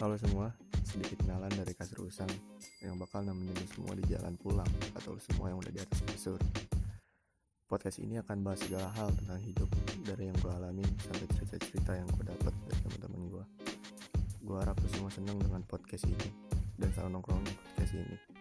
Halo semua, sedikit kenalan dari kasur usang yang bakal nemenin lu semua di jalan pulang atau semua yang udah di atas kasur. Podcast ini akan bahas segala hal tentang hidup dari yang gue alami sampai cerita-cerita yang gue dapat dari teman-teman gue. Gue harap lu semua seneng dengan podcast ini dan selalu nongkrong podcast ini.